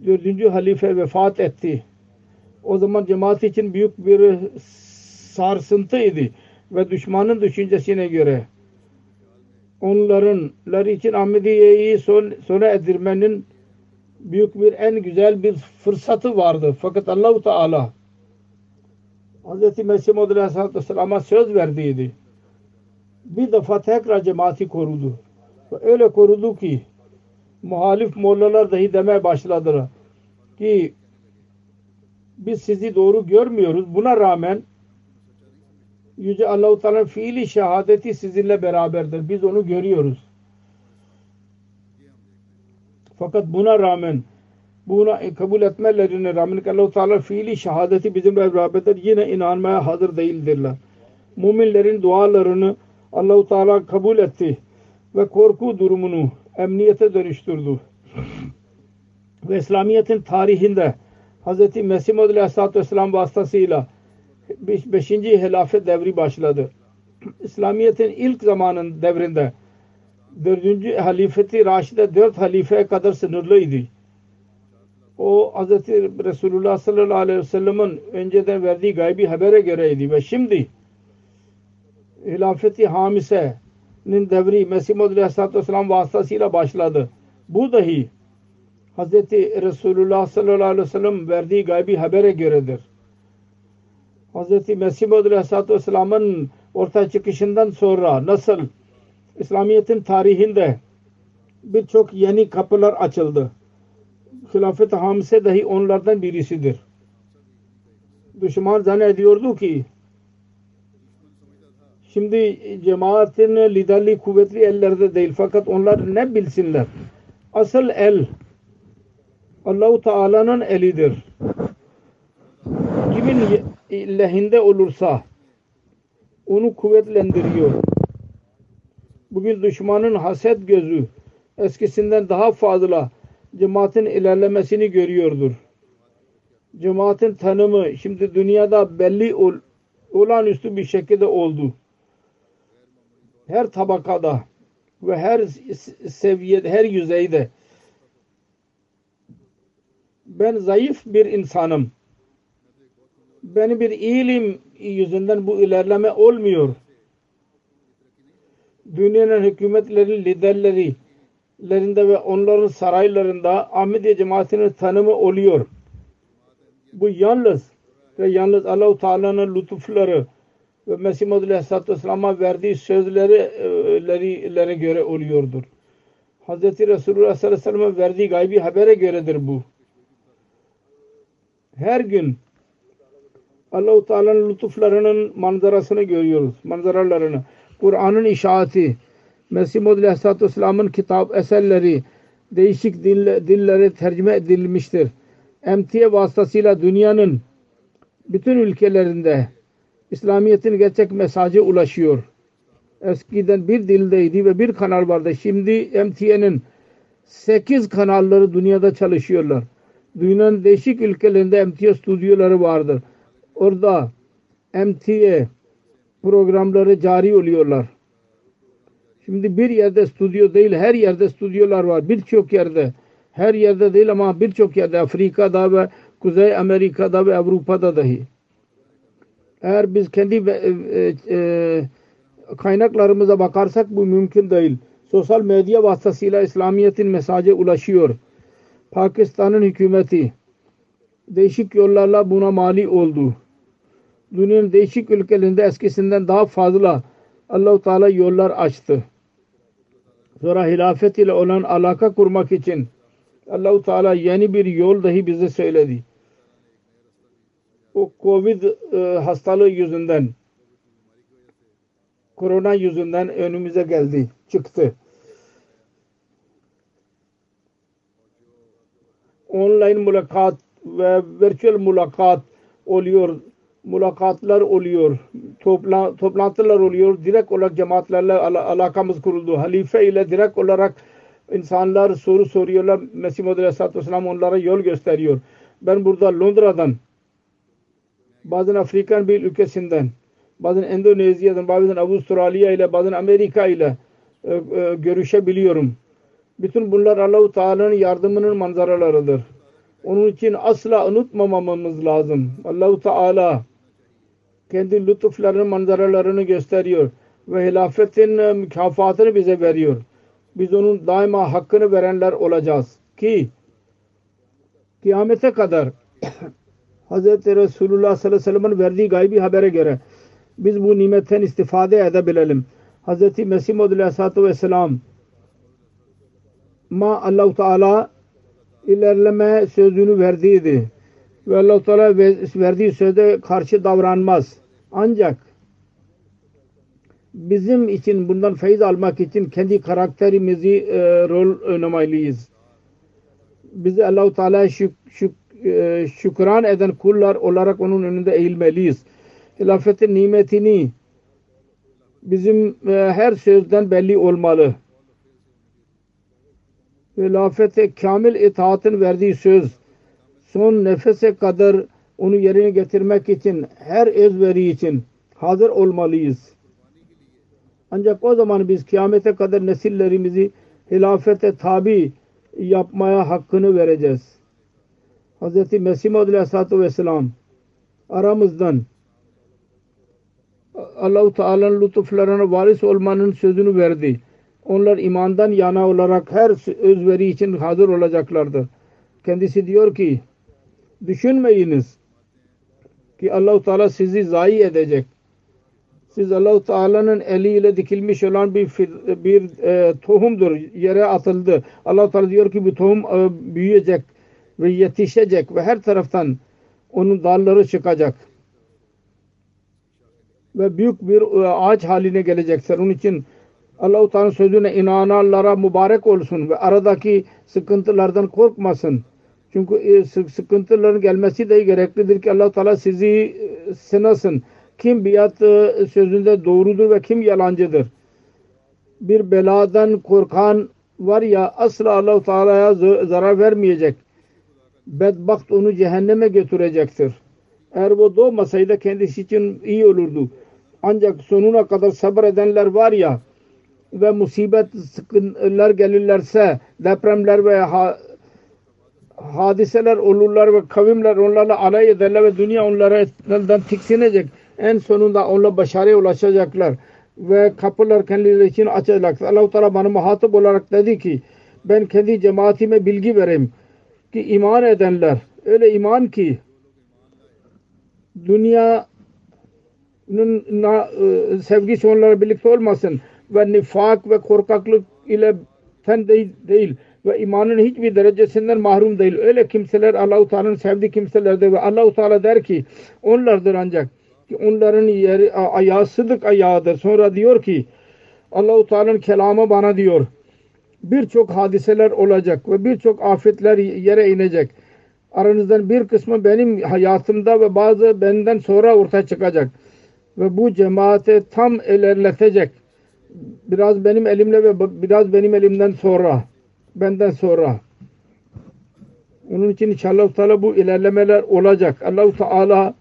dördüncü halife vefat etti. O zaman cemaat için büyük bir sarsıntıydı ve düşmanın düşüncesine göre onların için Ahmediye'yi son, sona erdirmenin büyük bir en güzel bir fırsatı vardı. Fakat Allahu Teala Hz. Mesih Maud Aleyhisselatü Vesselam'a söz verdiydi. Bir defa tekrar cemaati korudu. Ve öyle korudu ki muhalif mollalar dahi demeye başladılar ki biz sizi doğru görmüyoruz. Buna rağmen Yüce Allah-u Teala'nın fiili şehadeti sizinle beraberdir. Biz onu görüyoruz. Fakat buna rağmen buna kabul etmelerine rağmen Allah-u Teala fiili şehadeti bizimle beraberdir. Yine inanmaya hazır değildirler. Müminlerin dualarını Allah-u Teala kabul etti ve korku durumunu emniyete dönüştürdü. ve İslamiyet'in tarihinde Hz. Mesih Maud Aleyhisselatü Vesselam vasıtasıyla 5. hilafet devri başladı. İslamiyet'in ilk zamanın devrinde 4. halifeti Raşid'e 4 halifeye kadar sınırlıydı. O Hz. Resulullah sallallahu aleyhi ve sellem'in önceden verdiği gaybi habere göreydi ve şimdi hilafeti Hamise'nin devri Mesih Maud Aleyhisselatü Vesselam vasıtasıyla başladı. Bu dahi Hz. Resulullah sallallahu aleyhi ve sellem verdiği gaybi habere göredir. Hz. Mesih Maud Aleyhisselatü Vesselam'ın ortaya çıkışından sonra nasıl İslamiyet'in tarihinde birçok yeni kapılar açıldı. Hilafet-i Hamse dahi onlardan birisidir. Düşman zannediyordu ki şimdi cemaatin liderliği kuvvetli ellerde değil fakat onlar ne bilsinler. Asıl el Allahu Teala'nın elidir. Kimin lehinde olursa onu kuvvetlendiriyor. Bugün düşmanın haset gözü eskisinden daha fazla cemaatin ilerlemesini görüyordur. Cemaatin tanımı şimdi dünyada belli ol, olağanüstü bir şekilde oldu. Her tabakada ve her seviyede, her yüzeyde ben zayıf bir insanım. Beni bir ilim yüzünden bu ilerleme olmuyor. Dünyanın hükümetleri, liderleri lerinde ve onların saraylarında Ahmediye cemaatinin tanımı oluyor. Bu yalnız ve yalnız Allah-u Teala'nın lütufları Mesih Muhammed Aleyhisselatü Vesselam'a verdiği sözlere göre oluyordur. Hz. Resulullah sallallahu aleyhi ve sellem'e verdiği gaybi habere göredir bu. Her gün Allah-u Teala'nın lütuflarının manzarasını görüyoruz. Manzaralarını. Kur'an'ın işaati, Mesih Muhammed Aleyhisselatü Vesselam'ın kitap eserleri değişik dil, dillere tercüme edilmiştir. Emtiye vasıtasıyla dünyanın bütün ülkelerinde İslamiyet'in gerçek mesajı ulaşıyor. Eskiden bir dildeydi ve bir kanal vardı. Şimdi MTN'in sekiz kanalları dünyada çalışıyorlar. Dünyanın değişik ülkelerinde MTA stüdyoları vardır. Orada MTA programları cari oluyorlar. Şimdi bir yerde stüdyo değil, her yerde stüdyolar var. Birçok yerde. Her yerde değil ama birçok yerde. Afrika'da ve Kuzey Amerika'da ve Avrupa'da dahi. Eğer biz kendi e, e, e, kaynaklarımıza bakarsak bu mümkün değil. Sosyal medya vasıtasıyla İslamiyet'in mesajı ulaşıyor. Pakistan'ın hükümeti değişik yollarla buna mali oldu. Dünyanın değişik ülkelerinde eskisinden daha fazla Allahu Teala yollar açtı. Sonra hilafet ile olan alaka kurmak için Allahu Teala yeni bir yol dahi bize söyledi. O Covid e, hastalığı yüzünden korona yüzünden önümüze geldi, çıktı. Online mülakat ve virtual mülakat oluyor. Mülakatlar oluyor. Topla, toplantılar oluyor. Direkt olarak cemaatlerle al alakamız kuruldu. Halife ile direkt olarak insanlar soru soruyorlar. Mesih Muhammed Aleyhisselatü Vesselam onlara yol gösteriyor. Ben burada Londra'dan bazen Afrikan bir ülkesinden bazen Endonezya'dan, bazen Avustralya ile, bazen Amerika ile e, e, görüşebiliyorum. Bütün bunlar Allahu Teala'nın yardımının manzaralarıdır. Onun için asla unutmamamız lazım. Allahu Teala kendi lütuflarının manzaralarını gösteriyor ve hilafetin e, mükafatını bize veriyor. Biz onun daima hakkını verenler olacağız ki kıyamete kadar Hz. Resulullah sallallahu aleyhi ve sellem'in verdiği gaybi habere göre biz bu nimetten istifade edebilelim. Hz. Mesih Muhammed Aleyhisselatü Vesselam ma Allah-u Teala ilerleme sözünü verdiydi. Ve Allah-u Teala verdiği sözde karşı davranmaz. Ancak bizim için bundan feyiz almak için kendi karakterimizi e, rol oynamalıyız. Bizi Allah-u Teala şük, şük, e, şükran eden kullar olarak onun önünde eğilmeliyiz hilafetin nimetini bizim e, her sözden belli olmalı. Hilafete kamil itaatın verdiği söz son nefese kadar onu yerine getirmek için her özveri için hazır olmalıyız. Ancak o zaman biz kıyamete kadar nesillerimizi hilafete tabi yapmaya hakkını vereceğiz. Hz. Mesih Aleyhisselatü Vesselam aramızdan Allah-u Teala'nın lütuflarına varis olmanın sözünü verdi. Onlar imandan yana olarak her özveri için hazır olacaklardır. Kendisi diyor ki düşünmeyiniz ki Allah-u Teala sizi zayi edecek. Siz Allah-u Teala'nın eliyle dikilmiş olan bir bir e, tohumdur. Yere atıldı. Allah-u Teala diyor ki bu tohum e, büyüyecek ve yetişecek ve her taraftan onun dalları çıkacak ve büyük bir e, ağaç haline gelecektir. Onun için Allah-u Teala sözüne inananlara mübarek olsun ve aradaki sıkıntılardan korkmasın. Çünkü e, sıkıntıların gelmesi de gereklidir ki Allah-u Teala sizi e, sınasın. Kim biat sözünde doğrudur ve kim yalancıdır. Bir beladan korkan var ya asla Allah-u Teala'ya zarar vermeyecek. Bedbaht onu cehenneme götürecektir. Eğer bu doğmasaydı kendisi için iyi olurdu. Ancak sonuna kadar sabredenler var ya ve musibet sıkıntılar gelirlerse depremler ve ha, hadiseler olurlar ve kavimler onlarla alay ederler ve dünya onlardan tiksinecek. En sonunda onlar başarıya ulaşacaklar ve kapılar kendileri için açacak. Allah-u Teala bana muhatap olarak dedi ki ben kendi cemaatime bilgi vereyim ki iman edenler öyle iman ki dünya e, sevgisi onlara birlikte olmasın ve nifak ve korkaklık ile fen değil, değil ve imanın hiçbir derecesinden mahrum değil. Öyle kimseler Allah-u Teala'nın sevdiği kimselerdir ve Allah-u Teala der ki onlardır ancak ki onların yeri, ayağı sıdık ayağıdır. Sonra diyor ki Allah-u Teala'nın kelamı bana diyor birçok hadiseler olacak ve birçok afetler yere inecek. Aranızdan bir kısmı benim hayatımda ve bazı benden sonra ortaya çıkacak ve bu cemaate tam ilerletecek. Biraz benim elimle ve biraz benim elimden sonra benden sonra Onun için inşallah Teala bu ilerlemeler olacak. Allahu Teala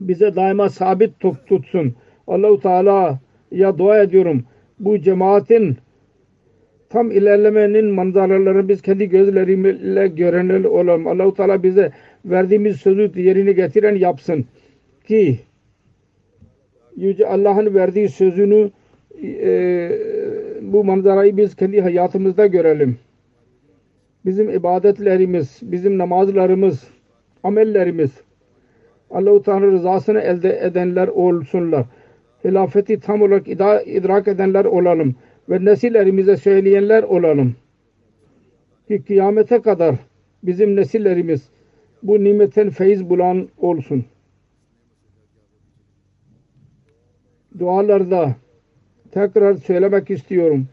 bize daima sabit tut- tutsun. Allahu Teala ya dua ediyorum. Bu cemaatin tam ilerlemenin manzaralarını biz kendi gözlerimizle görenler olalım. Allahu Teala bize verdiğimiz sözü yerine getiren yapsın ki Yüce Allah'ın verdiği sözünü e, bu manzarayı biz kendi hayatımızda görelim. Bizim ibadetlerimiz, bizim namazlarımız, amellerimiz Allah-u Teala rızasını elde edenler olsunlar. Hilafeti tam olarak idrak edenler olalım ve nesillerimize söyleyenler olalım. Ki kıyamete kadar bizim nesillerimiz bu nimetten feyiz bulan olsun. Dualarda tekrar söylemek istiyorum.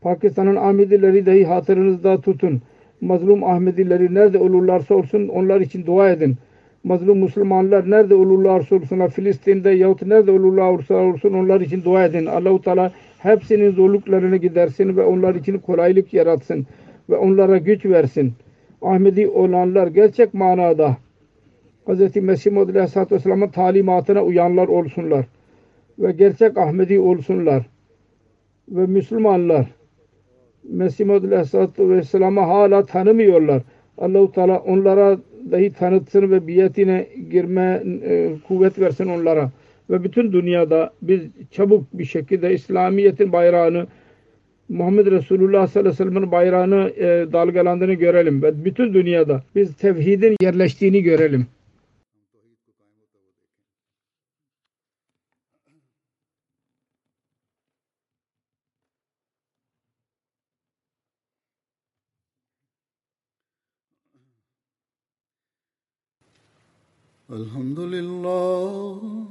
Pakistan'ın Ahmedileri dahi hatırınızda tutun. Mazlum Ahmedileri nerede olurlarsa olsun onlar için dua edin. Mazlum Müslümanlar nerede olurlarsa olsunlar Filistin'de yahut nerede olurlarsa olsun onlar için dua edin. Allahu Teala hepsinin zorluklarını gidersin ve onlar için kolaylık yaratsın ve onlara güç versin. Ahmedi olanlar gerçek manada Hz. Mesih Muhammed Aleyhisselatü Vesselam'ın talimatına uyanlar olsunlar ve gerçek Ahmedi olsunlar ve Müslümanlar Mesih Muhammed Aleyhisselatü Vesselam'ı hala tanımıyorlar. Allahu Teala onlara dahi tanıtsın ve biyetine girme e, kuvvet versin onlara Ve bütün dünyada biz çabuk bir şekilde İslamiyet'in bayrağını Muhammed Resulullah sallallahu aleyhi ve sellem'in bayrağını e, dalgalandığını görelim. Ve bütün dünyada biz tevhidin yerleştiğini görelim. الحمد لله